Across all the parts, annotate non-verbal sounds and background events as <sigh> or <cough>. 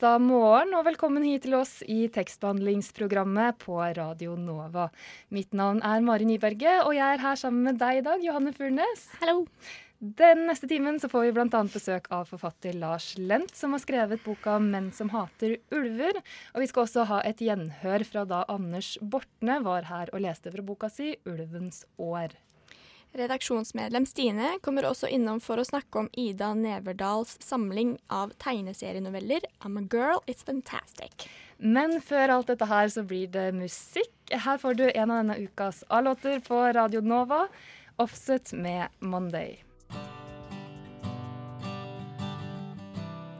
Onsdag morgen og velkommen hit til oss i tekstbehandlingsprogrammet på Radio Nova. Mitt navn er Mari Nyberge, og jeg er her sammen med deg i dag, Johanne Furnes. Hallo. Den neste timen så får vi bl.a. besøk av forfatter Lars Lent, som har skrevet boka 'Menn som hater ulver'. Og vi skal også ha et gjenhør fra da Anders Bortne var her og leste fra boka si 'Ulvens år'. Redaksjonsmedlem Stine kommer også innom for å snakke om Ida Neverdals samling av tegneserienoveller 'I'm a Girl, It's Fantastic'. Men før alt dette her så blir det musikk. Her får du en av denne ukas A-låter på Radio Nova, 'Offset' med 'Monday'.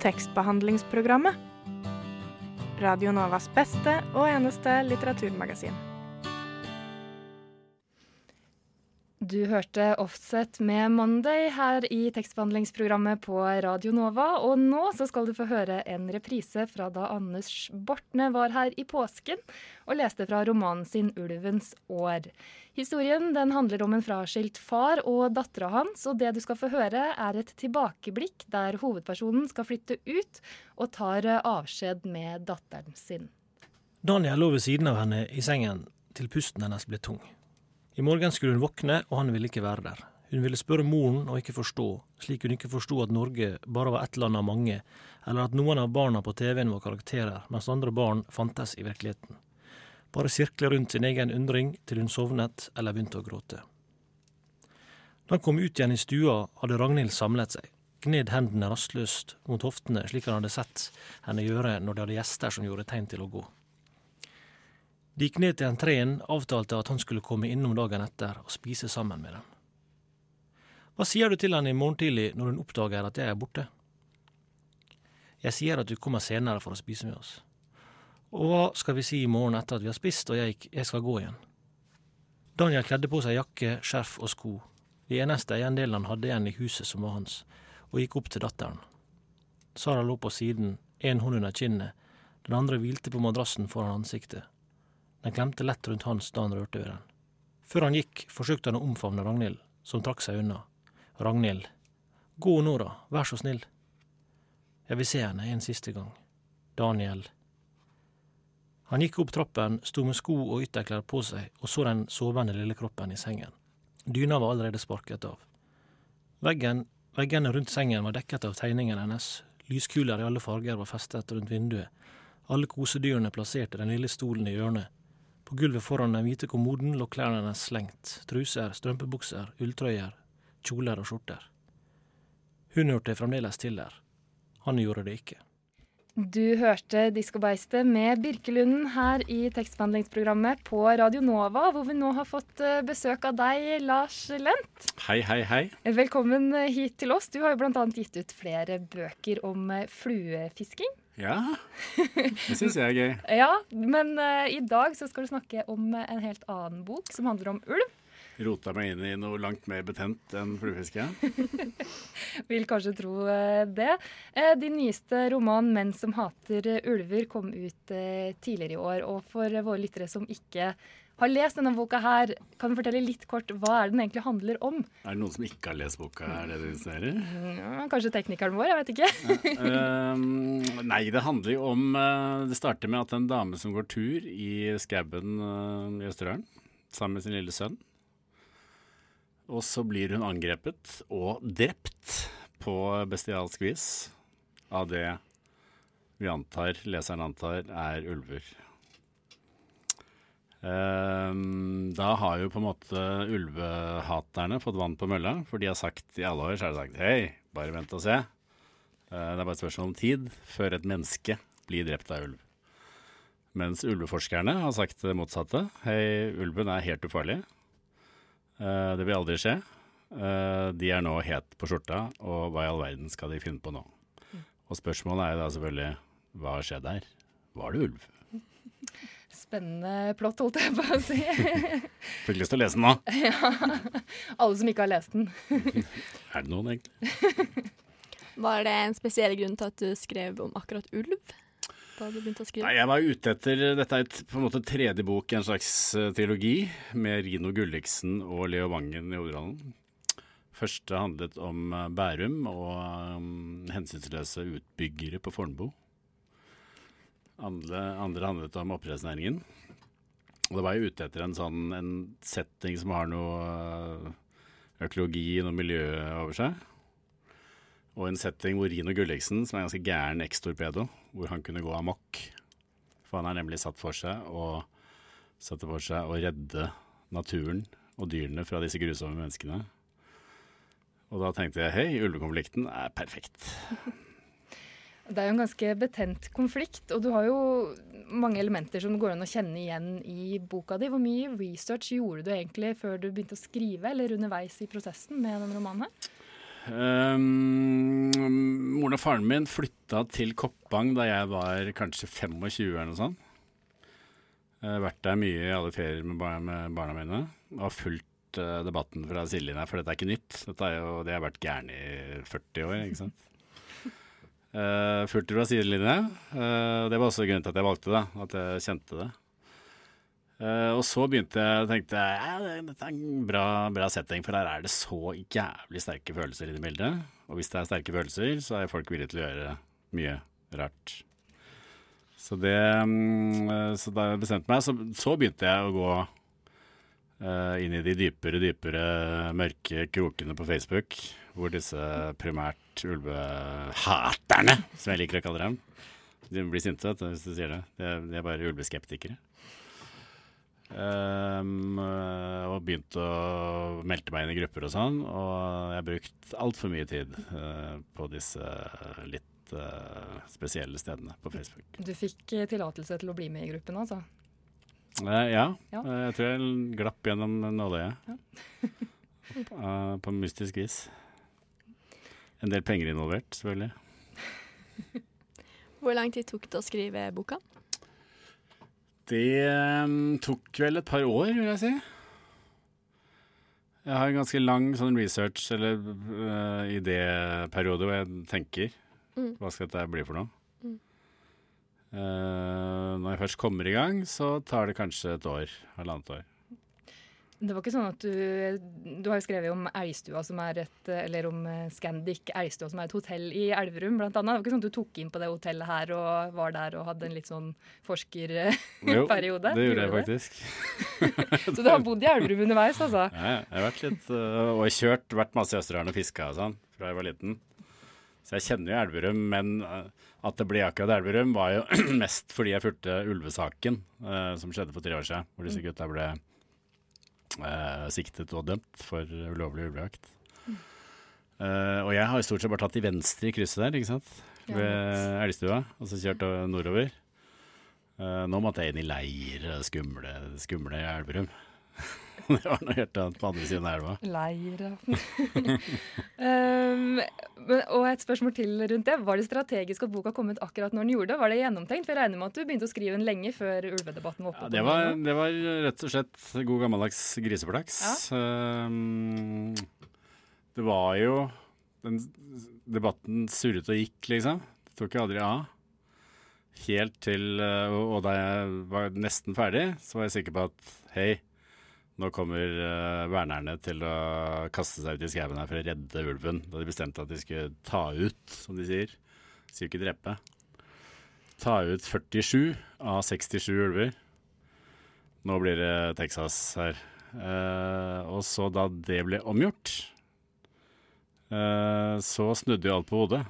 Tekstbehandlingsprogrammet. Radio Novas beste og eneste litteraturmagasin. Du hørte Offset med Monday her i tekstbehandlingsprogrammet på Radio Nova. Og nå så skal du få høre en reprise fra da Anders Bortne var her i påsken og leste fra romanen sin 'Ulvens år'. Historien den handler om en fraskilt far og dattera hans, og det du skal få høre, er et tilbakeblikk der hovedpersonen skal flytte ut og tar avskjed med datteren sin. Daniel lå ved siden av henne i sengen til pusten hennes ble tung. I morgen skulle hun våkne, og han ville ikke være der. Hun ville spørre moren og ikke forstå, slik hun ikke forsto at Norge bare var ett land av mange, eller at noen av barna på TV-en var karakterer, mens andre barn fantes i virkeligheten. Bare sirkle rundt sin egen undring til hun sovnet eller begynte å gråte. Da han kom ut igjen i stua, hadde Ragnhild samlet seg, gned hendene rastløst mot hoftene slik han hadde sett henne gjøre når de hadde gjester som gjorde tegn til å gå. De gikk ned til entreen, avtalte at han skulle komme innom dagen etter og spise sammen med dem. Hva sier du til henne i morgen tidlig når hun oppdager at jeg er borte? Jeg sier at du kommer senere for å spise med oss. Og hva skal vi si i morgen etter at vi har spist og jeg, jeg skal gå igjen? Daniel kledde på seg jakke, skjerf og sko, de eneste eiendelene han hadde igjen i huset som var hans, og gikk opp til datteren. Sara lå på siden, en hånd under kinnet, den andre hvilte på madrassen foran ansiktet. Den klemte lett rundt hans da han rørte ved den. Før han gikk, forsøkte han å omfavne Ragnhild, som trakk seg unna. Ragnhild, gå nå da, vær så snill. Jeg vil se henne en siste gang. Daniel. Han gikk opp trappen, sto med sko og ytterklær på seg og så den sovende lille kroppen i sengen. Dyna var allerede sparket av. Veggen, veggene rundt sengen var dekket av tegningen hennes, lyskuler i alle farger var festet rundt vinduet, alle kosedyrene plasserte den lille stolen i hjørnet. På gulvet foran den hvite kommoden lå klærne hennes slengt, truser, strømpebukser, ulltrøyer, kjoler og skjorter. Hun hørte fremdeles til der. Han gjorde det ikke. Du hørte Diskobeistet med Birkelunden her i tekstbehandlingsprogrammet på Radio Nova, hvor vi nå har fått eh, besøk av deg, Lars Lent. Hei, hei, hei. Velkommen hit til oss. Du har jo bl.a. gitt ut flere bøker om eh, fluefisking. Ja, det syns jeg er gøy. <laughs> Ja, men uh, i dag så skal du snakke om en helt annen bok som handler om ulv. Rota meg inn i noe langt mer betent enn fluefiske. <laughs> Vil kanskje tro uh, det. din nyeste roman 'Menn som hater ulver' kom ut tidligere i år. Og for våre lyttere som ikke har lest denne boka her, kan du fortelle litt kort hva er den egentlig handler om? Er det noen som ikke har lest boka, er det du insinuerer? Ja, kanskje teknikeren vår, jeg vet ikke. ja, um, nei, det handler jo om uh, Det starter med at en dame som går tur i skauen uh, i Østerdalen sammen med sin lille sønn. Og så blir hun angrepet og drept på bestialsk vis av det vi antar, leseren antar, er ulver. Um, da har jo på en måte ulvehaterne fått vann på mølla, for de har sagt i alle år så har de sagt hei, bare vent og se. Uh, det er bare et spørsmål om tid før et menneske blir drept av ulv. Mens ulveforskerne har sagt det motsatte. Hei, ulven er helt ufarlig. Uh, det vil aldri skje. Uh, de er nå het på skjorta, og hva i all verden skal de finne på nå? Og spørsmålet er jo da selvfølgelig hva skjedde her? Var det ulv? <laughs> Spennende plott, holdt jeg på å si. <laughs> Fikk lyst til å lese den nå. <laughs> ja. Alle som ikke har lest den. <laughs> Er det noen, egentlig? Var det en spesiell grunn til at du skrev om akkurat ulv? Da du begynte å skrive? Nei, jeg var ute etter Dette er et, på en måte tredje bok i en slags uh, trilogi, med Rino Gulliksen og Leo Vangen i hovedrollen. Første handlet om uh, Bærum og um, hensynsløse utbyggere på Fornebu. Andre, andre handlet om oppdrettsnæringen. Og da var jeg ute etter en sånn en setting som har noe uh, økologi, noe miljø over seg. Og en setting hvor Rino Gulliksen, som er en ganske gæren ekstorpedo, hvor han kunne gå amok. For han har nemlig satt for seg å satte for seg å redde naturen og dyrene fra disse grusomme menneskene. Og da tenkte jeg hei, ulvekonflikten er perfekt. <laughs> Det er jo en ganske betent konflikt, og du har jo mange elementer som går an å kjenne igjen i boka di. Hvor mye research gjorde du egentlig før du begynte å skrive, eller underveis i prosessen med den romanen her? Um, moren og faren min flytta til Koppang da jeg var kanskje 25 eller noe sånt. Jeg har vært der mye i alle ferier med, bar med barna mine og har fulgt uh, debatten fra sidelinja, for dette er ikke nytt. Dette er jo, det har vært gæren i 40 år, ikke sant. Uh, Fulgte det fra sidelinje. Uh, det var også grunnen til at jeg valgte det, at jeg kjente det. Uh, og så begynte jeg å tenke at dette er en bra, bra, setting, for her er det så jævlig sterke følelser i det bildet. Og hvis det er sterke følelser, så er folk villige til å gjøre mye rart. Så, det, um, så da jeg bestemte meg, så, så, begynte jeg å gå uh, inn i de dypere, dypere mørke krokene på Facebook, hvor disse primært ulvehaterne, som jeg liker å kalle dem De blir sinte vet du, hvis du sier det. De er, de er bare ulveskeptikere. Um, og begynte å melte meg inn i grupper og sånn. Og jeg har brukt altfor mye tid uh, på disse litt uh, spesielle stedene på Facebook. Du fikk tillatelse til å bli med i gruppen, altså? Uh, ja. ja. jeg tror jeg glapp gjennom nåløyet. Ja. <laughs> på mystisk vis. En del penger involvert, selvfølgelig. <laughs> Hvor lang tid tok det å skrive boka? Det um, tok vel et par år, vil jeg si. Jeg har en ganske lang sånn research- eller uh, idéperiode hvor jeg tenker mm. hva skal dette bli for noe. Mm. Uh, når jeg først kommer i gang, så tar det kanskje et år, halvannet år. Det var ikke sånn at du Du har jo skrevet om Elgstua, som er et Eller om eh, Scandic Elgstua, som er et hotell i Elverum, blant annet. Det var ikke sånn at du tok inn på det hotellet her og var der og hadde en litt sånn forskerperiode? Jo, <laughs> det gjorde jeg faktisk. <laughs> så du har bodd i Elverum underveis, altså? Ja, jeg har vært litt uh, Og kjørt, vært masse i Østerdalen og fiska og sånn fra jeg var liten. Så jeg kjenner jo Elverum, men at det ble akkurat Elverum, var jo <clears throat> mest fordi jeg fulgte ulvesaken som skjedde for tre år siden, hvor disse gutta ble eh, siktet og dømt for ulovlig ulvejakt. Mm. Eh, og jeg har i stort sett bare tatt til venstre i krysset der, ikke sant? ved Elgstua, og så kjørt nordover. Uh, nå måtte jeg inn i leir, skumle, skumle Elverum. <laughs> det var noe helt annet på andre siden av elva. Leira. um, <laughs> og et spørsmål til rundt det. Var det strategisk at boka kom ut akkurat når den gjorde det? Var det gjennomtenkt? For jeg regner med at du begynte å skrive den lenge før ulvedebatten var oppe. Ja, det, var, det, var, rett og slett god gammeldags griseflaks. Ja. Um, det var jo den Debatten surret og gikk, liksom. Det tok jo aldri av. Helt til eh, Og da jeg var nesten ferdig, så var jeg sikker på at hei, nå kommer uh, vernerne til å kaste seg ut i skauen her for å redde ulven. Da de bestemte at de skulle ta ut, som de sier. Sier ikke drepe. Ta ut 47 av 67 ulver. Nå blir det Texas her. Uh, og så da det ble omgjort, uh, så snudde jo alt på hodet.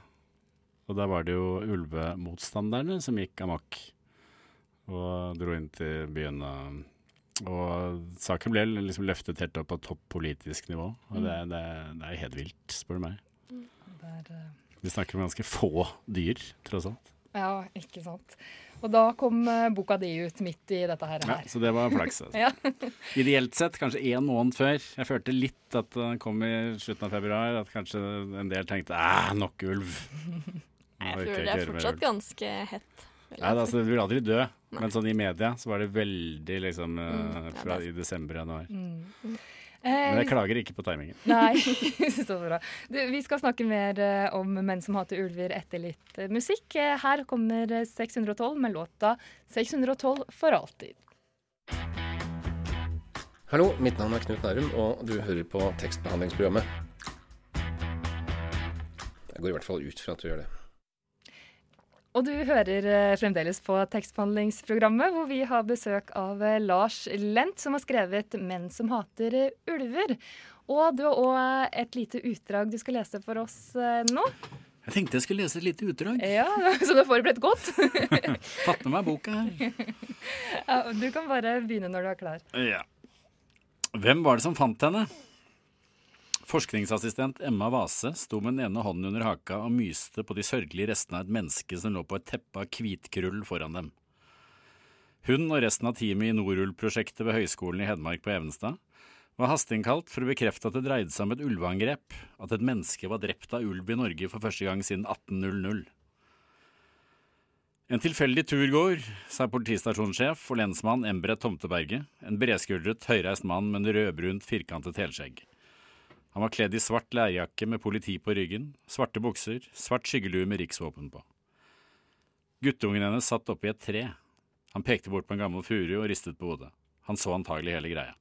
Og da var det jo ulvemotstanderne som gikk amok og dro inn til byen. og og saken ble liksom løftet helt opp på topp politisk nivå. Og det, det, det er helt vilt, spør du meg. Der, uh... Vi snakker om ganske få dyr, tross alt. Ja, ikke sant. Og da kom uh, boka di ut midt i dette her. Ja, så det var flaks. Altså. <laughs> ja. Ideelt sett kanskje én måned før. Jeg følte litt at den kom i slutten av februar, at kanskje en del tenkte æh, nok ulv. <laughs> Jeg føler det er fortsatt ganske hett. Nei, altså, du vil aldri dø, Nei. men sånn i media så var det veldig liksom eh, Mm, ja, fra det i desember-januar. Mm. Men Eh, jeg klager ikke på timingen. Nei, <laughs> <laughs> så bra. Du, vi skal snakke mer eh, om menn som hater ulver etter litt musikk. Her kommer eh, 612 med låta 612 for alltid. Hallo, mitt navn er Knut Nærum, og du hører på tekstbehandlingsprogrammet. Jeg går i hvert fall ut fra at du gjør det. Og du hører eh, fremdeles på tekstbehandlingsprogrammet, hvor vi har besøk av eh, Lars Lent, som har skrevet 'Menn som hater eh, ulver'. Og du har òg et lite utdrag du skal lese for oss nå. Jeg tenkte jeg skulle lese et lite utdrag. Ja, <laughs> Så du har forberedt godt? <laughs> Tatt med meg boka her. Ja, du kan bare begynne når du er klar. Ja. Hvem var det som fant henne? Forskningsassistent Emma Vase sto med den ene hånden under haka og myste på de sørgelige restene av et menneske som lå på et teppe av hvitkrull foran dem. Hun og resten av teamet i Norull-prosjektet ved Høgskolen i Hedmark på Evenstad var hasteinnkalt for å bekrefte at det dreide seg om et ulveangrep, at et menneske var drept av ulv i Norge for første gang siden 1800. En tilfeldig turgåer, sa politistasjonssjef og lensmann Embret Tomteberget, en bredskuldret, høyreist mann med en rødbrunt, firkantet helskjegg. Han var kledd i svart lærjakke med politi på ryggen, svarte bukser, svart skyggelue med riksvåpen på. Guttungen hennes satt oppi et tre. Han pekte bort på en gammel furu og ristet på hodet. Han så antagelig hele greia.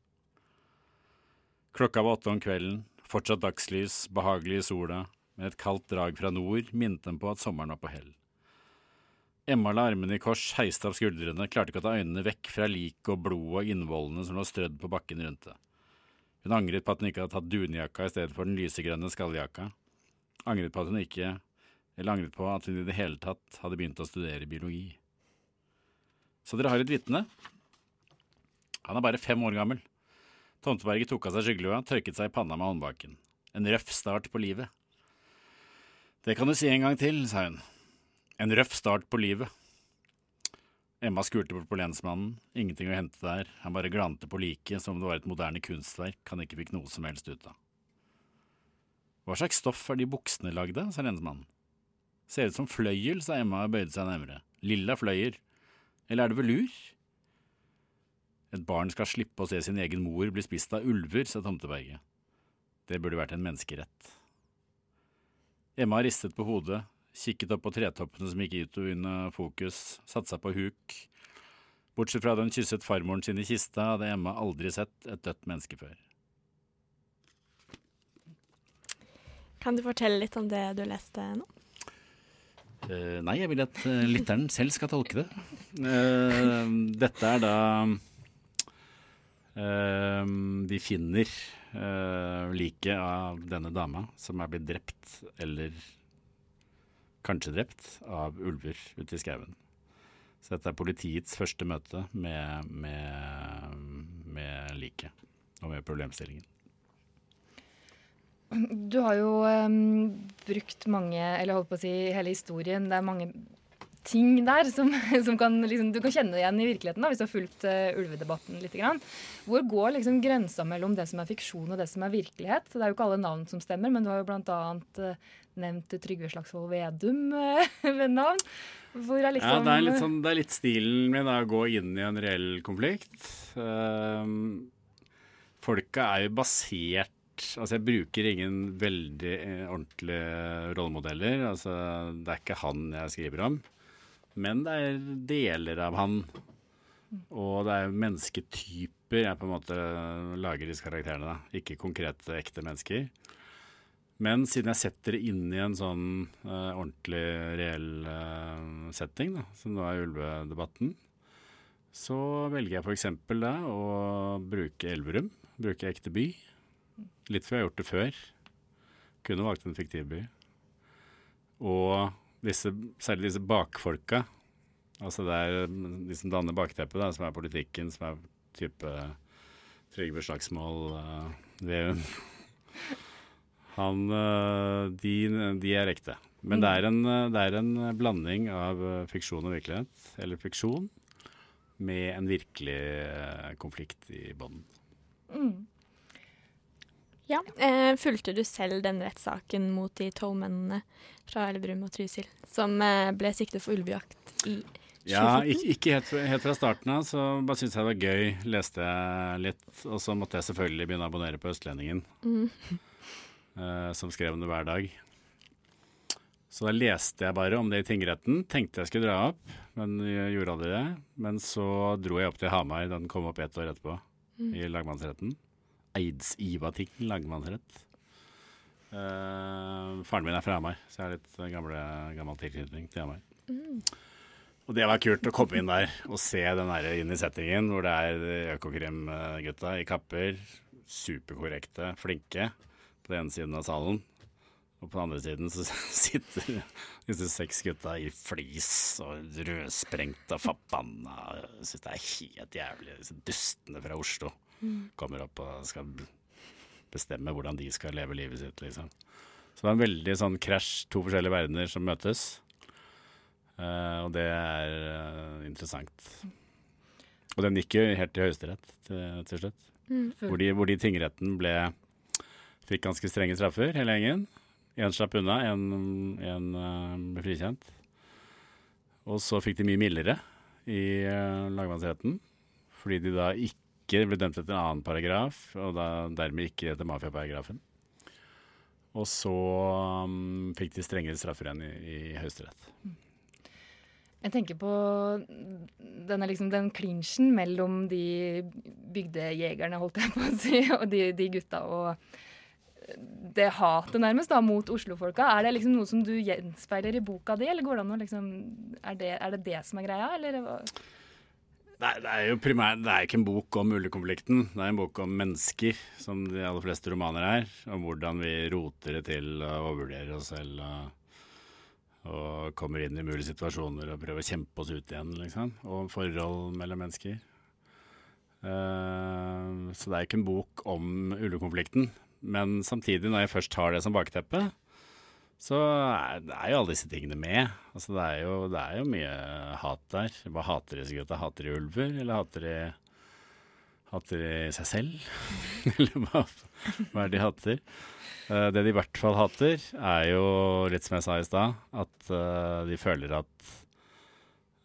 Klokka var åtte om kvelden, fortsatt dagslys, behagelig i sola, men et kaldt drag fra nord minnet dem på at sommeren var på hell. Emma la armene i kors, heiste opp skuldrene, klarte ikke å ta øynene vekk fra liket og blodet og innvollene som lå strødd på bakken rundt det. Hun angret på at hun ikke hadde tatt dunjakka i stedet for den lysegrønne skalljakka. Angret på at hun ikke Eller angret på at hun i det hele tatt hadde begynt å studere biologi. Så dere har et vitne. Han er bare fem år gammel. Tomteberget tok av seg skyggelua, tørket seg i panna med håndbaken. En røff start på livet. Det kan du si en gang til, sa hun. En røff start på livet. Emma skulte på lensmannen, ingenting å hente der, han bare glante på liket som om det var et moderne kunstverk han ikke fikk noe som helst ut av. Hva slags stoff er de buksene lagd av, sa lensmannen. Ser ut som fløyel, sa Emma og bøyde seg nærmere. Lilla fløyer. Eller er det velur? Et barn skal slippe å se sin egen mor bli spist av ulver, sa Tomteberget. Det burde vært en menneskerett. Emma ristet på hodet, kikket opp på tretoppene som gikk ut og inn av fokus, satte seg på huk. Bortsett fra da hun kysset farmoren sin i kista, hadde Emma aldri sett et dødt menneske før. Kan du fortelle litt om det du leste nå? Uh, nei, jeg vil at uh, lytteren selv skal tolke det. Uh, dette er da De finner liket av denne dama som er blitt drept, eller kanskje drept, av ulver ute i skauen. Så dette er politiets første møte med, med, med liket og med problemstillingen. Du har jo um, brukt mange, eller holdt på å si hele historien, det er mange ting der som, <laughs> som kan, liksom, du kan kjenne igjen i virkeligheten da, hvis du har fulgt uh, ulvedebatten litt. Grann. Hvor går liksom grensa mellom det som er fiksjon og det som er virkelighet? Det er jo ikke alle navn som stemmer, men du har jo bl.a. Uh, nevnt Trygve Slagsvold Vedum uh, <laughs> ved navn. Hvor er liksom Ja, det er litt, sånn, det er litt stilen min da, å gå inn i en reell konflikt. Uh, folka er jo basert Altså, jeg bruker ingen veldig eh, ordentlige rollemodeller. Altså, det er ikke han jeg skriver om. Men det er deler av han. Og det er mennesketyper jeg på en måte lager disse karakterene. da. Ikke konkrete, ekte mennesker. Men siden jeg setter det inn i en sånn uh, ordentlig, reell uh, setting, da, som nå er ulvedebatten, så velger jeg f.eks. da å bruke Elverum. Bruke ekte by. Litt for jeg har gjort det før. Kunne valgt en fiktiv by. Og disse, særlig disse bakfolka. Altså det er de som danner bakteppet, da, som er politikken, som er type Trygve Slagsmål, uh, Veum <laughs> han, uh, de, de er ekte. Men det, er en, øh, det er en blanding av fiksjon og virkelighet, eller fiksjon, med en virkelig konflikt i bånden. Mm. Ja. Eh, fulgte du selv den rettssaken mot de tolv mennene fra Elverum og Trysil som eh, ble siktet for ulvejakt i 2014? Ja, ikke, ikke helt, helt, fra starten av, så bare syntes jeg det var gøy. Leste jeg litt. Og så måtte jeg selvfølgelig begynne å abonnere på Østlendingen, mm. uh, <laughs> som skrev om det hver dag. Så da leste jeg bare om det i tingretten. Tenkte jeg skulle dra opp, men gjorde aldri det. Men så dro jeg opp til Hamar da den kom opp ett år etterpå, mm. i lagmannsretten. Eids-Iva-ting lagmannsrett. Uh, faren min er fra Hamar, så jeg har litt gamle, gammel tilknytning til Hamar. Mm. Og det var kult å komme inn der og se den der inn i settingen hvor det er Økokrim-gutta i kapper. Superkorrekte, flinke på den ene siden av salen. Og på den andre siden så <laughs> sitter disse seks gutta i flis og rødsprengt og forbanna. Syns det er helt jævlig. Disse dustene fra Oslo kommer opp og skal bestemme hvordan de skal leve livet sitt, liksom. Så det var en veldig sånn krasj, to forskjellige verdener som møtes. Uh, og det er uh, interessant. Og den gikk jo helt til Høyesterett til, til, slutt. Mm. Hvor, de, hvor de tingretten ble fikk ganske strenge straffer, hele gjengen. Én slapp unna, én uh, ble frikjent. Og så fikk de mye mildere i lagmannsretten, fordi de da ikke ble dømt etter en annen paragraf, og da, dermed ikke etter mafiaparagrafen. Og så um, fikk de strengere straffer enn i, i Høyesterett. Jeg tenker på denne, liksom, den klinsjen mellom de bygdejegerne, holdt jeg på å si, <laughs> og de, de gutta og det hatet nærmest da mot oslofolka. Er det liksom noe som du gjenspeiler i boka di, eller går det an å liksom er det, er det, det som er greia, eller? Nei, det er jo primært Det er ikke en bok om ulvekonflikten. Det er en bok om mennesker, som de aller fleste romaner er. Om hvordan vi roter det til og overvurderer oss selv. og og kommer inn i mulige situasjoner og prøver å kjempe oss ut igjen, liksom. Og forhold mellom mennesker. Uh, så det er ikke en bok om ulvekonflikten. Men samtidig, når jeg først har det som bakteppe, så er, det er jo alle disse tingene med. Altså det er jo, det er jo mye hat der. Hva hater disse gutta? Hater de ulver, eller hater de, hater de seg selv? <laughs> eller hva, hva er det de hater? Uh, det de i hvert fall hater, er jo litt som jeg sa i stad, at uh, de føler at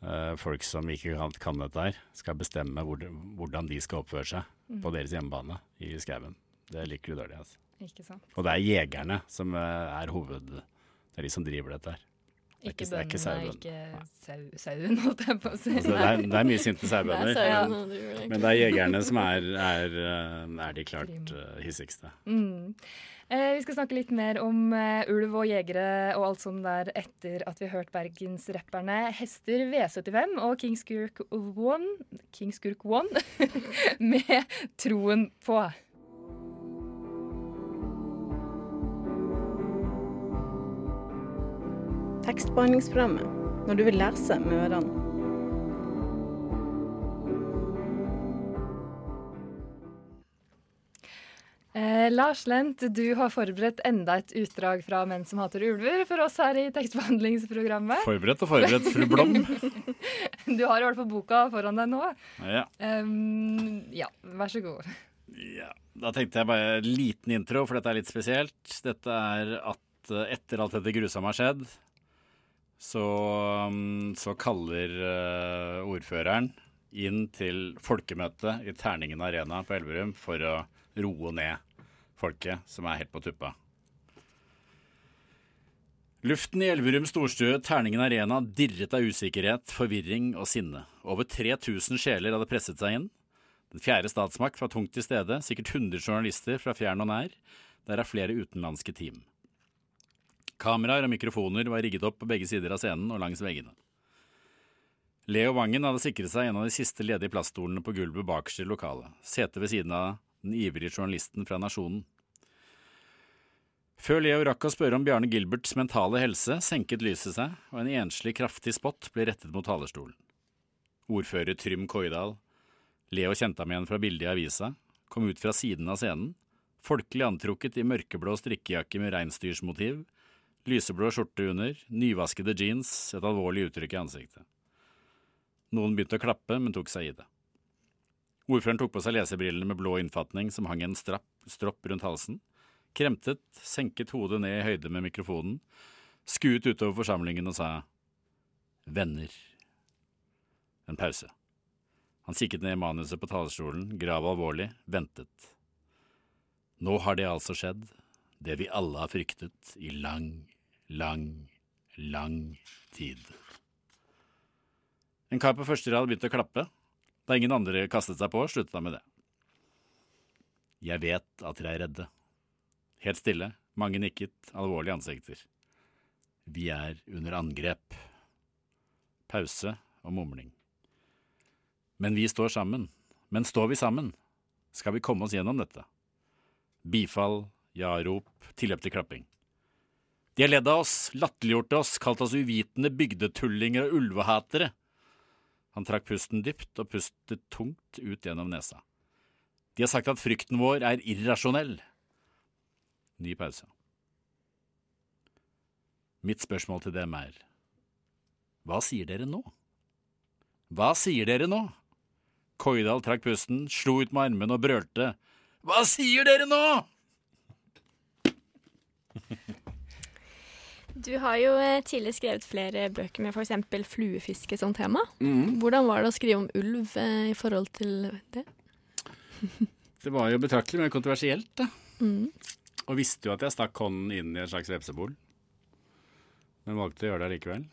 uh, folk som ikke kan, kan dette her, skal bestemme hvor, hvordan de skal oppføre seg mm. på deres hjemmebane i skauen. Det liker du dårlig. Altså. Ikke sant. Og det er jegerne som er hoved... Det er de som driver dette her. Det ikke bøndene, ikke, sauen. ikke sau, sauen, holdt jeg på å si. Altså, det, er, det, er, mye sinte sauebønder, men, men, det er jegerne som er, er, er de klart hissigste. Mm. Eh, vi skal snakke litt mer om uh, ulv og jegere og alt sånt der etter at vi har hørt bergensrapperne Hester V75 og Kingskurk One, Kingskurk One <laughs> med Troen på. Tekstbehandlingsprogrammet når du vil lese med ørene. Eh, Lars Lent, du har forberedt enda et utdrag fra 'Menn som hater ulver' for oss her i tekstbehandlingsprogrammet. Forberedt og forberedt, fru Blom. <laughs> du har i hvert fall boka foran deg nå. Ja. Um, ja, vær så god. Ja, Da tenkte jeg bare en liten intro, for dette er litt spesielt. Dette er at eh, etter alt dette grusomme har skjedd, så, um, så kaller uh, ordføreren inn til folkemøte i Terningen arena på Elverum for å roe ned folket som er helt på tuppa. Luften i Elverum storstue, Terningen arena, dirret av usikkerhet, forvirring og sinne. Over 3000 sjeler hadde presset seg inn. Den fjerde statsmakt var tungt til stede, sikkert 100 journalister fra fjern og nær, derav flere utenlandske team. Kameraer og mikrofoner var rigget opp på begge sider av scenen og langs veggene. Leo Wangen hadde sikret seg en av de siste ledige plaststolene på gulvet bakerst i lokalet, setet ved siden av den ivrige journalisten fra Nasjonen. Før Leo rakk å spørre om Bjarne Gilberts mentale helse, senket lyset seg, og en enslig, kraftig spott ble rettet mot talerstolen. Ordfører Trym Koidal, Leo kjente ham igjen fra bildet i avisa, kom ut fra siden av scenen, folkelig antrukket i mørkeblå strikkejakke med reinsdyrsmotiv, lyseblå skjorte under, nyvaskede jeans, et alvorlig uttrykk i ansiktet. Noen begynte å klappe, men tok seg i det. Ordføreren tok på seg lesebrillene med blå innfatning som hang en strapp, stropp rundt halsen. kremtet, senket hodet ned i høyde med mikrofonen, skuet utover forsamlingen og sa Venner. En pause. Han kikket ned i manuset på talerstolen, grav alvorlig, ventet. Nå har det altså skjedd, det vi alle har fryktet i lang, lang, lang tid. En kar på første rad begynte å klappe. Da ingen andre kastet seg på, sluttet han med det. Jeg vet at dere er redde. Helt stille, mange nikket, alvorlige ansikter. Vi er under angrep. Pause og mumling. Men vi står sammen. Men står vi sammen, skal vi komme oss gjennom dette. Bifall, ja-rop, tilløp til klapping. De har ledd av oss, latterliggjort oss, kalt oss uvitende bygdetullinger og ulvehatere. Han trakk pusten dypt og pustet tungt ut gjennom nesa. De har sagt at frykten vår er irrasjonell. Ny pause. Mitt spørsmål til dem er, hva sier dere nå? Hva sier dere nå? Koidal trakk pusten, slo ut med armen og brølte. Hva sier dere nå? Du har jo eh, tidligere skrevet flere bøker med f.eks. fluefiske som tema. Hvordan var det å skrive om ulv eh, i forhold til det? <laughs> Det var jo betraktelig mer kontroversielt, da. Mm. Og visste jo at jeg stakk hånden inn i et slags vepsebol. Men valgte å gjøre det likevel.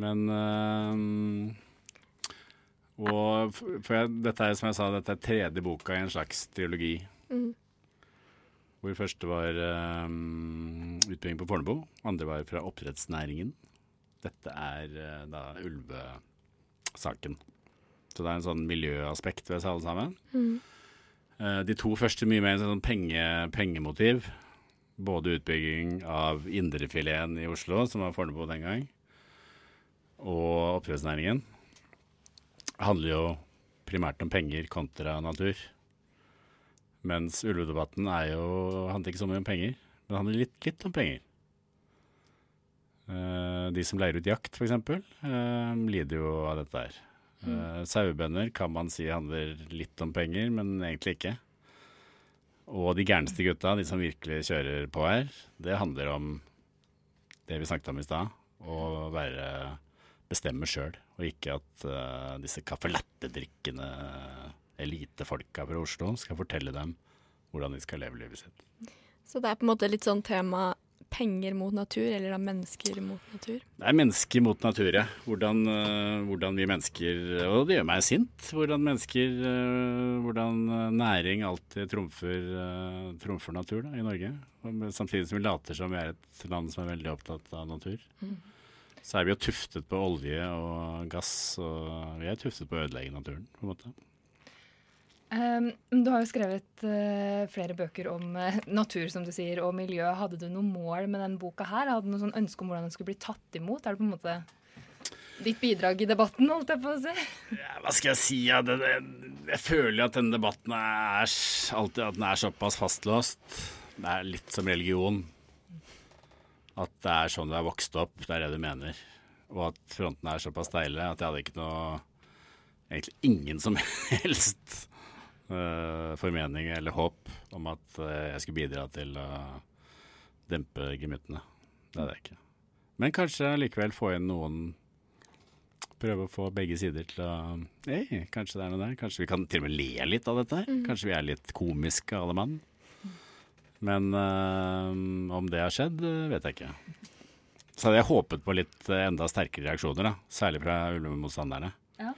Men øh, Og for jeg, dette er som jeg sa, dette er tredje boka i en slags triologi. Mm. Hvor første var øhm, utbygging på Fornebu. Andre var fra oppdrettsnæringen. Dette er øh, da ulvesaken. Så det er en sånn miljøaspekt ved seg alle sammen. Eh, De to første mye mer en sånn penge, pengemotiv. Både utbygging av indrefileten i Oslo, som var Fornebu den gang, og oppdrettsnæringen. handler jo primært om penger kontra natur. Mens ulvedebatten er jo, handler ikke så mye om penger, det handler litt, litt om penger. Uh, De som leier ut jakt, f.eks., lider jo av dette her. Uh, Sauebønder kan man si handler litt om penger, men egentlig ikke. Og de gærneste gutta, de som virkelig kjører på her, det handler om det vi snakket om i stad. Å være bestemme sjøl, og ikke at uh, disse caffè latte-drikkende elitefolka fra Oslo skal fortelle dem hvordan de skal leve livet sitt. Så det er på en måte litt sånn tema penger mot natur, eller da mennesker mot natur. Det er mennesker mot natur, ja. Hvordan, øh, hvordan vi mennesker Og det gjør meg sint. Hvordan mennesker øh, Hvordan øh, næring alltid trumfer, trumfer natur da, i Norge. Samtidig som vi later som vi er et land som er veldig opptatt av natur. Så er vi jo tuftet på olje og gass, og vi er tuftet på å ødelegge naturen, på en måte. Um, du har jo skrevet uh, flere bøker om uh, natur, som du sier, og miljø. Hadde du noe mål med denne boka her? Hadde du noe sånn ønske om hvordan den skulle bli tatt imot? Er det på en måte ditt bidrag i debatten, holdt jeg på å si? Ja, hva skal jeg si? Ja, det, det, jeg føler at denne debatten er alltid at den er såpass fastlåst. Det er litt som religion. At det er sånn du er vokst opp, det er det du mener. Og at frontene er såpass steile at jeg hadde ikke noe Egentlig ingen som <laughs> helst formening eller håp om at eh, jeg skulle bidra til å dempe gemyttene. Det er det ikke. Men kanskje likevel få inn noen prøve å få begge sider til å Hei, kanskje det er noe der. Kanskje vi kan til og med le litt av dette her. Kanskje vi er litt komiske alle mann. Men øh, om det har skjedd, vet jeg ikke. Så hadde jeg håpet på litt enda sterkere reaksjoner, da. Særlig fra ulvemotstanderne. Ja.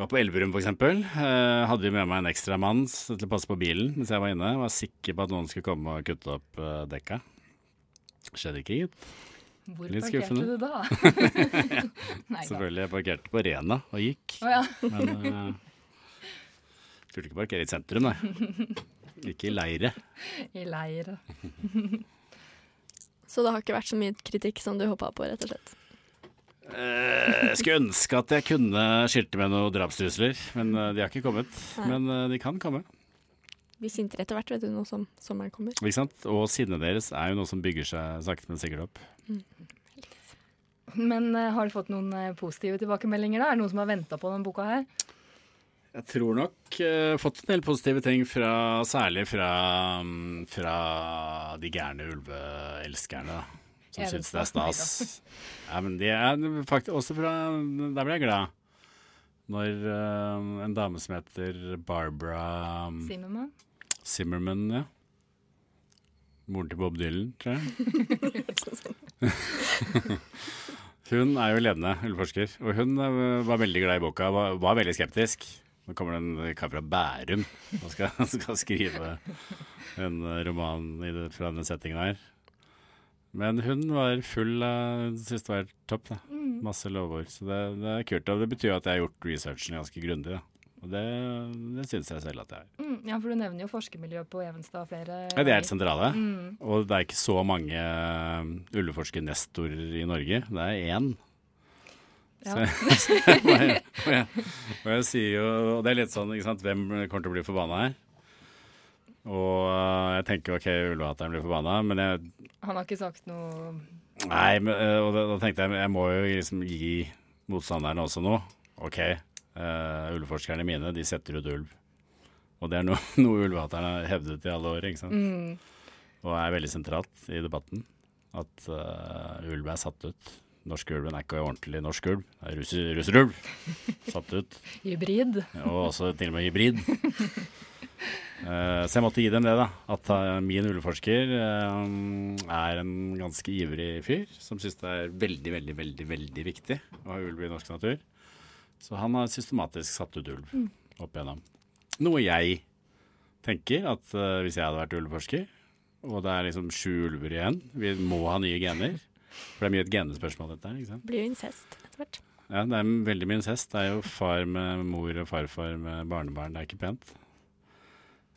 Var på Elverum for eksempel. Eh, hadde vi med meg en ekstra mann til å passe på bilen mens jeg var inne. Var sikker på at noen skulle komme og kutte opp eh, dekka. Skjedde ikke, gitt. Hvor Litt parkerte skuffende. du da? <laughs> <laughs> Nei da. Selvfølgelig. Jeg parkerte på Rena og gikk. Oh, ja. Men uh, turte ikke parkere i sentrum, nei. Ikke i leire. I leire. <laughs> Så det har ikke vært så mye kritikk som du håpa på, rett og slett. Eh, Jeg skulle ønske at jeg kunne skilte med noen drapstrusler, men eh, de har ikke kommet. Nei. Men eh, de kan komme. Vi sinter etter hvert, vet du, nå som sommeren kommer. Ikke sant? Og sinnet deres er jo noe som bygger seg sakte, men sikkert opp. Men eh, har du fått noen positive tilbakemeldinger? da? Er det noen som har venta på denne boka her? Jeg tror nok uh, fått en del positive ting fra, særlig fra, um, fra de gærne ulveelskerne. Som syns det er stas. Ja, <laughs> men de er faktisk også fra Der ble jeg glad. Når uh, en dame som heter Barbara Zimmerman. Zimmermann. Zimmerman, ja. Moren til Bob Dylan, tror jeg. <laughs> <laughs> hun er jo ledende ulveforsker, og hun eh, var veldig glad i boka. Var, var veldig skeptisk. Nå kommer det en kar fra Bærum og skal, skal skrive en roman i det, fra den settingen her. Men hun var full av Sist det var topp. da. Masse lovord. Så det, det er kult. Og det betyr at jeg har gjort researchen ganske grundig. da. Og det, det syns jeg selv at jeg er. Mm, ja, for du nevner jo forskermiljøet på Evenstad flere Ja, De er helt sentrale. Mm. Og det er ikke så mange uh, ulveforskernestorer i Norge. Det er én. Ja. Så, <laughs> og, jeg, og, jeg, og jeg sier jo Og det er litt sånn, ikke sant, hvem kommer til å bli forbanna her? Og uh, jeg tenker OK, ulvehateren blir forbanna, men jeg Han har ikke sagt noe Nei, men, uh, og da, da tenkte jeg jeg må jo liksom gi motstanderne også noe. OK, uh, ulveforskerne mine, de setter ut ulv. Og det er noe, <laughs> noe ulvehaterne har hevdet i alle år, ikke sant. mm. Og er veldig sentralt i debatten. At uh, ulv er satt ut. Norsk ulven er ikke ordentlig norsk ulv, det er russer, russerulv. <laughs> Satt ut. hybrid. Og også til og med hybrid. <laughs> Eh, så jeg måtte gi dem det, da. At eh, min ulveforsker eh, er en ganske ivrig fyr som syns det er veldig, veldig, veldig veldig viktig å ha ulv i norsk natur. Så han har systematisk satt ut ulv opp igjennom. Noe jeg tenker at hvis jeg hadde vært ulveforsker, og det er liksom sju ulver igjen, vi må ha nye gener. For det er mye et genespørsmål, dette her. ikke sant? Blir jo incest etter hvert. Ja, det er veldig mye incest. Det er jo far med mor og farfar med barnebarn. Det er ikke pent.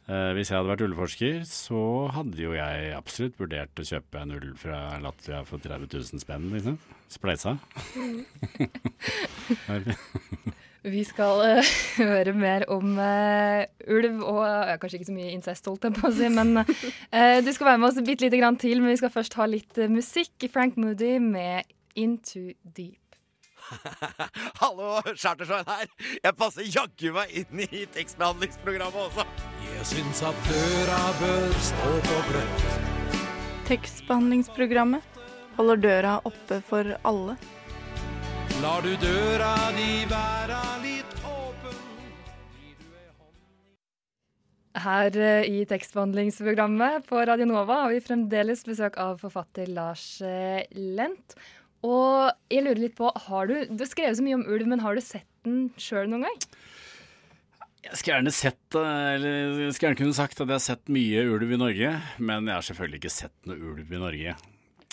Eh, hvis jeg hadde vært ullforsker, så hadde jo jeg absolutt vurdert å kjøpe en ulv fra Latvia for 30 000 spenn, liksom. Spleisa. <laughs> Vi skal uh, <laughs> høre mer om uh, ulv og uh, Kanskje ikke så mye incest, holdt jeg på å si, men eh, du skal være med oss bitte lite grann til. Men vi skal først ha litt musikk. Frank Moody med Into Deep. <laughs> Hallo, Chartersveien her. Jeg passer jaggu meg inn i tekstbehandlingsprogrammet også. Jeg syns at døra bør stå på gløtt. Tekstbehandlingsprogrammet holder døra oppe for alle. Lar du døra di være litt åpen. Her eh, i tekstbehandlingsprogrammet på Radio Nova har vi fremdeles besøk av forfatter Lars eh, Lent. Og jeg lurer litt på, har du, du har skrevet så mye om ulv, men har du sett den sjøl noen gang? Jeg skulle gjerne sett eh, Eller jeg skulle gjerne kunne sagt at jeg har sett mye ulv i Norge, men jeg har selvfølgelig ikke sett noe ulv i Norge.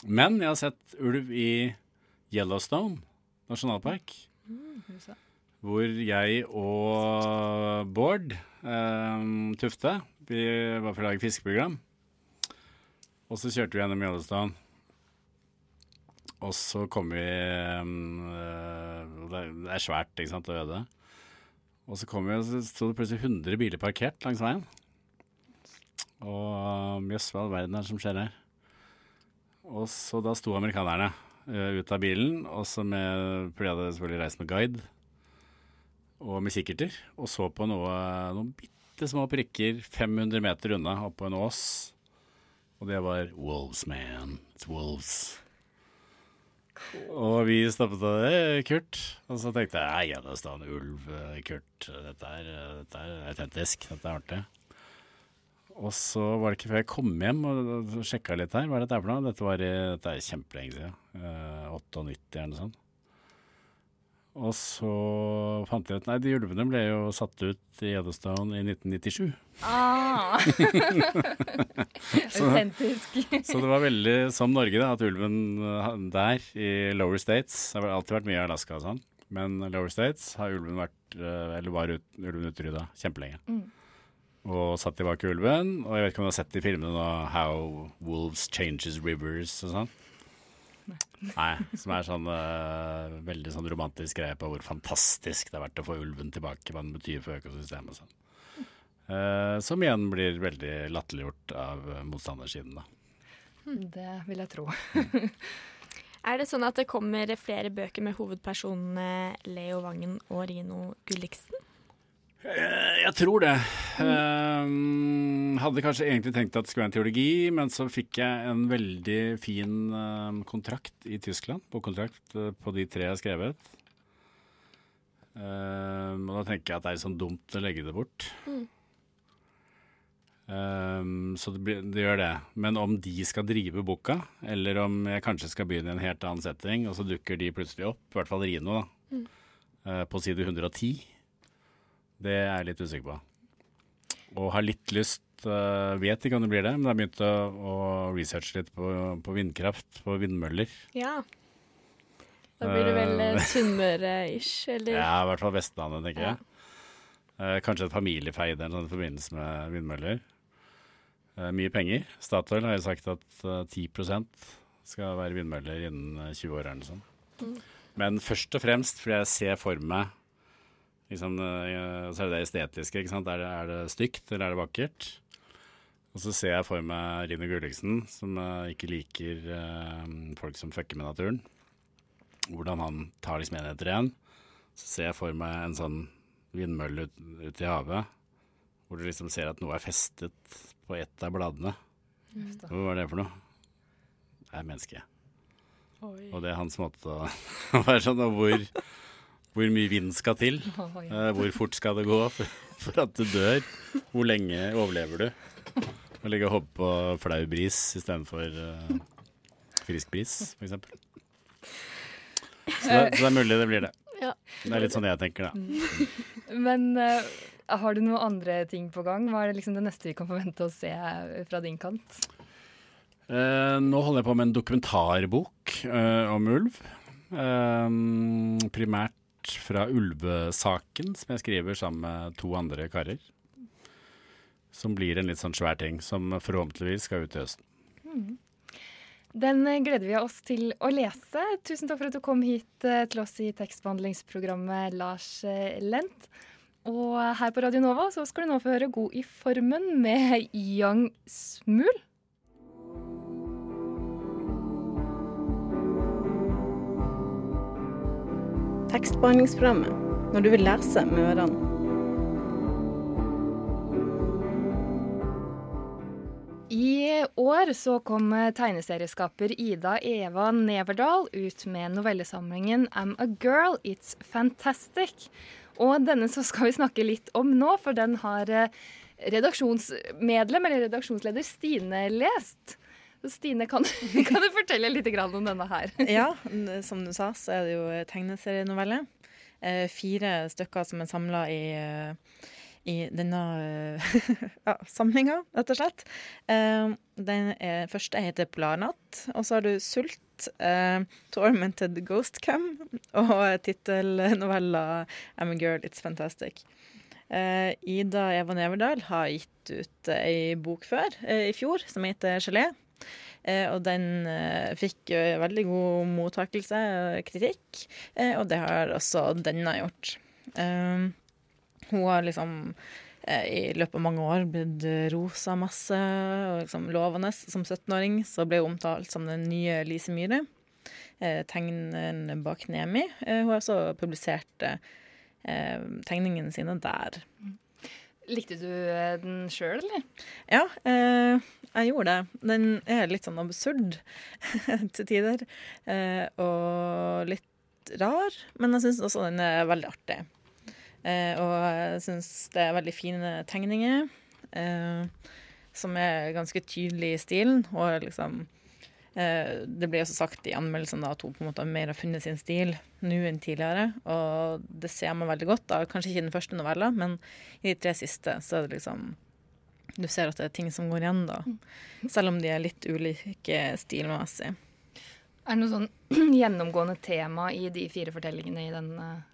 Men jeg har sett ulv i Yellowstone nasjonalpark. Hvor jeg og Bård eh, Tufte Vi var for å lage fiskeprogram. Og så kjørte vi gjennom Yellowstone. Og så kom vi eh, Det er- det svært, ikke sant, og øde. Og så kom vi, og så sto det plutselig 100 biler parkert langs veien. Og jøss, hva i all verden er det som skjer her? Og så da sto amerikanerne uh, ut av bilen, og så med, for de hadde selvfølgelig reist med guide, og med kikkerter, og så på noe, noen bitte små prikker 500 meter unna oppå en ås. Og det var Wolves, man. It's wolves. Og vi stoppet og det Kurt. Og så tenkte jeg nei, en ulv, Kurt. kult. Dette er, eh, dette er autentisk. Dette er artig. Og så var det ikke før jeg kom hjem og sjekka litt her. Hva er dette for noe? Dette, var dette er kjempelenge siden. Eh, 98 eller noe sånt. Og så fant jeg ut Nei, de ulvene ble jo satt ut i Yellowstone i 1997. Ah. <laughs> Så- Autentisk. Så det var veldig som Norge, da, at ulven eh, der i Lower States Det har alltid vært mye i Alaska og sånn, men Lower States har ulven vært eh, Eller var ut, ulven utrydda kjempelenge. Mm. Og satt tilbake ulven. Og jeg vet ikke om du har sett i filmene nå How Wolves Changes Rivers og sånn. Nei, som er sånn uh, veldig sånn romantisk greie på hvor fantastisk det har vært å få ulven tilbake, hva den betyr for økosystemet og sånn. Uh, som igjen blir veldig latterliggjort av eh, motstandersiden, da. Det vil jeg tro. <laughs> Er det sånn at det kommer flere bøker med hovedpersonene Leo Vangen og Rino Gulliksen? Eh, Jeg tror det. Eh, hadde kanskje egentlig tenkt at det skulle være en teologi, men så fikk jeg en veldig fin eh, kontrakt i Tyskland, På kontrakt på de tre jeg har skrevet. Og da tenker jeg at det er sånn dumt å legge det bort. Mm. Eh, så det, blir, det gjør det. Men om de skal drive boka, eller om jeg kanskje skal begynne i en helt annen setting, og så dukker de plutselig opp, i hvert fall Rino, da, Mm. uh, på side 110, det er jeg litt usikker på. Og har litt lyst uh, Vet ikke om det blir det, men jeg har begynt å, å researche litt på, på vindkraft, på vindmøller. Ja. Da blir det vel eh, Sunnmøre-ish, eller? Ja, i hvert fall Vestlandet, tenker jeg. Uh, kanskje et familiefeid eller noe i forbindelse med vindmøller. Mye penger. Statoil har jo sagt at eh, 10 skal være vindmøller innen eh, 20 år eller noe sånt. Mm. Men først og fremst fordi jeg ser for meg liksom, eh, Så er det det estetiske. ikke sant? Er det, er det stygt, eller er det vakkert? Og så ser jeg for meg Rino Gulliksen, som eh, ikke liker eh, folk som fucker med naturen. Hvordan han tar liksom en etter en. Så ser jeg for meg en sånn vindmølle ut, ute i havet, hvor du liksom ser at noe er festet på ett av bladene. Mm. Hva var det for noe? Det er menneske. Oi. Og det er hans måte å <laughs> være sånn, og hvor, hvor mye vind skal til. <laughs> Eh, hvor fort skal det gå for, at du dør? Hvor lenge overlever du? Å ligge og hoppe på flau bris istedenfor uh, frisk bris, f.eks. Så, det- så det er mulig det blir det. Det er litt sånn jeg tenker, da. <laughs> Men eh, har du noen andre ting på gang? Hva er det liksom det neste vi kan forvente å se fra din kant? Eh, nå holder jeg på med en dokumentarbok eh, om ulv. Eh, primært fra ulvesaken, som jeg skriver sammen med to andre karer. Som blir en litt sånn svær ting, som forhåpentligvis skal ut til høsten. Mm. Den gleder vi oss til å lese. Tusen takk for at du kom hit eh, til oss i tekstbehandlingsprogrammet, Lars eh, Lent. Og her på Radio Nova så skal du nå få høre God i formen med Young Smul. Tekstbehandlingsprogrammet når du vil lese med ørene. I år så kom tegneserieskaper Ida Eva Neverdal ut med novellesamlingen I'm a Girl, It's Fantastic. Og denne så skal vi snakke litt om nå, for den har eh, redaksjonsmedlem, eller redaksjonsleder, Stine lest. Stine, kan, <laughs> kan du fortelle litt om denne her? <laughs> Ja, som du sa, så er det jo tegneserienovelle. Eh, fire stykker som er samla i, eh, i denne eh, <laughs> ja, samlinga, rett og slett. Eh, den er, første heter Polarnatt, og så har du Sult, eh, Tormented Ghost Cam og tittelnovella I'm a Girl, It's Fantastic. Eh, Ida Eva Neverdal har gitt ut ei bok før, eh, i fjor, som heter Gelé. Eh, og den eh, fikk jo veldig god mottakelse og kritikk, eh, og det har også denne gjort. Hun har liksom i løpet av mange år blitt rosa masse, og liksom lovende. Som 17-åring så ble hun omtalt som den nye Lise Myhre. Tegneren bak Nemi. Hun har også publisert tegningene sine der. Likte du eh, den sjøl, eller? Ja, eh, jeg gjorde det. Den er litt sånn absurd <laughs> til tider. Eh, og litt rar, men jeg syns også den er veldig artig. Eh, og jeg syns det er veldig fine tegninger, eh, som er ganske tydelige i stilen. Og liksom Det blir også sagt i anmeldelsen at hun på en måte mer har funnet sin stil nå enn tidligere. Og det ser man veldig godt. da, Kanskje ikke i den første novella, men i de tre siste så er det liksom Du ser at det er ting som går igjen, da. Selv om de er litt ulike stilmessig. Er det noe sånn <clears throat> gjennomgående tema i de fire fortellingene i den, eh,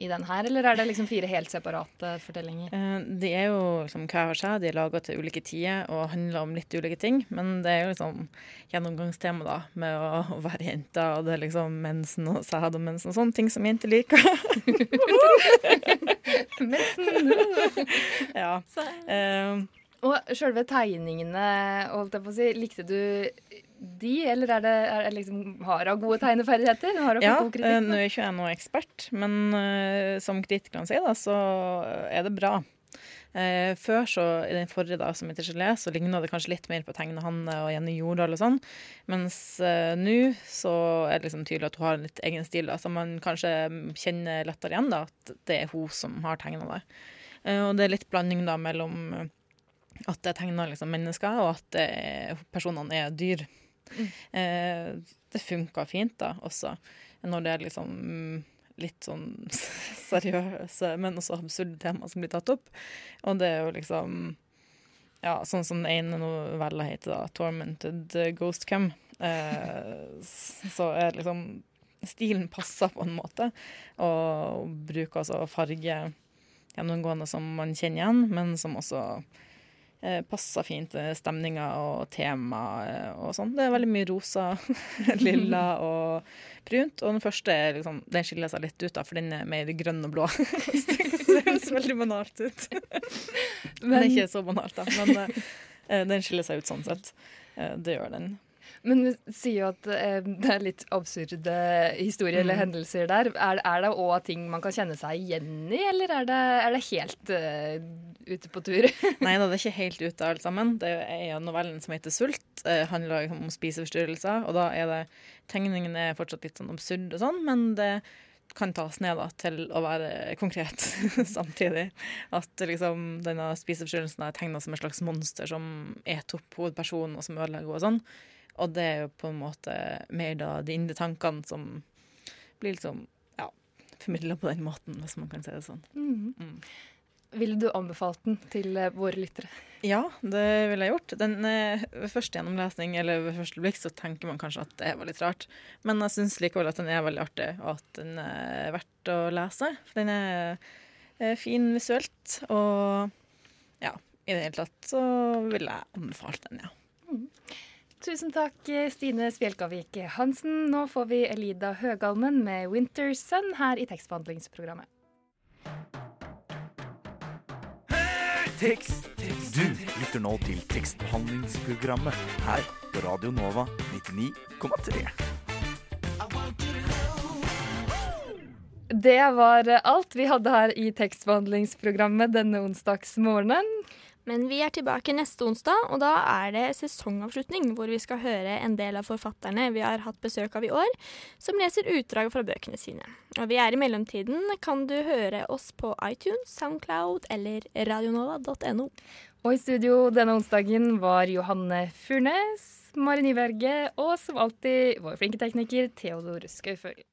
i den her, eller er det liksom fire helt separate fortellinger? Eh, De er jo liksom hver for seg, de er laga til ulike tider og handler om litt ulike ting. Men det er jo liksom gjennomgangstema da, med å, å være jente, og det er liksom mensen og sæd og mensen og sånne ting som jenter liker. <laughs> mensen! ja. Eh, Og sjølve tegningene, holdt jeg på å si, likte du de, eller er det, er det liksom, har hun gode tegneferdigheter? Har hun Ja, god eh, kritikk? nå er ikke jeg noe ekspert, men uh, som kritikerne sier, da, så er det bra. Uh, før, så i den forrige, da, som heter Gelé, så ligna det kanskje litt mer på Tegne Hanne og Jenny Jordal og sånn. Mens uh, nå så er det liksom tydelig at hun har en litt egen stil, da, så man kanskje kjenner lettere igjen, da, at det er hun som har tegna det. Uh, og det er litt blanding da mellom at det er tegna liksom, mennesker, og at er, personene er dyr. Eh, det funka fint, da, også. Når det er liksom mm, litt sånn <laughs> seriøse, men også absurde tema som blir tatt opp. Og det er jo liksom Ja, sånn som den ene novella heter, da, 'Tormented Ghost Come'. Eh, så er liksom Stilen passer på en måte, og bruker altså farge gjennomgående som man kjenner igjen, men som også passer fint til stemninga og temaet eh, og sånn. Det er veldig mye rosa, <laughs> lilla <laughs> og brunt. Og den første liksom, den skiller seg litt ut, da, for den er mer grønn og blå. <laughs> Så det høres veldig banalt ut. Men, det er ikke så banalt, da. Men eh, den skiller seg ut sånn sett. Eh, det gjør den. Men du sier jo at eh, det er litt absurde historier eller Mm. hendelser der. Er, er det òg ting man kan kjenne seg igjen i, eller er det, er det helt uh, ute på tur? <laughs> Nei da, det er ikke helt ute alt sammen. Det er en novellen som heter Sult. Eh, handler om spiseforstyrrelser, og da er det Tegningen er fortsatt litt sånn absurd og sånn, men det kan tas ned da, til å være konkret <laughs> samtidig. At liksom, denne spiseforstyrrelsen er tegna som et slags monster som eter opp hovedpersonen og som ødelegger henne og sånn. Og det er jo på en måte mer da de indre tankene som blir liksom ja, formidla på den måten, hvis man kan si det sånn. Mm. Ville du anbefalt den til eh, våre lyttere? Ja, det ville jeg gjort. Den, eh, ved første gjennomlesning eller ved første blikk så tenker man kanskje at det var litt rart. Men jeg syns likevel at den er veldig artig, og at den er verdt å lese. For den er eh, fin visuelt, og ja, i det hele tatt så ville jeg anbefalt den, ja. Tusen takk, Stine Spjelkavik Hansen. Nå får vi Elida Høgalmen med 'Winter Sun' her i tekstbehandlingsprogrammet. Tekst. Du lytter nå til tekstbehandlingsprogrammet her på Radio Nova 99,3. Det var alt vi hadde her i tekstbehandlingsprogrammet denne onsdagsmorgenen. Men vi er tilbake neste onsdag, og da er det sesongavslutning, hvor vi skal høre en del av forfatterne vi har hatt besøk av i år, som leser utdrag fra bøkene sine. Og vi er i mellomtiden, kan du høre oss på iTunes, Soundcloud eller radionova.no. Og i studio denne onsdagen var Johanne Furnes, Mari Nyberget og som alltid vår flinke tekniker Theodor Skauføgel.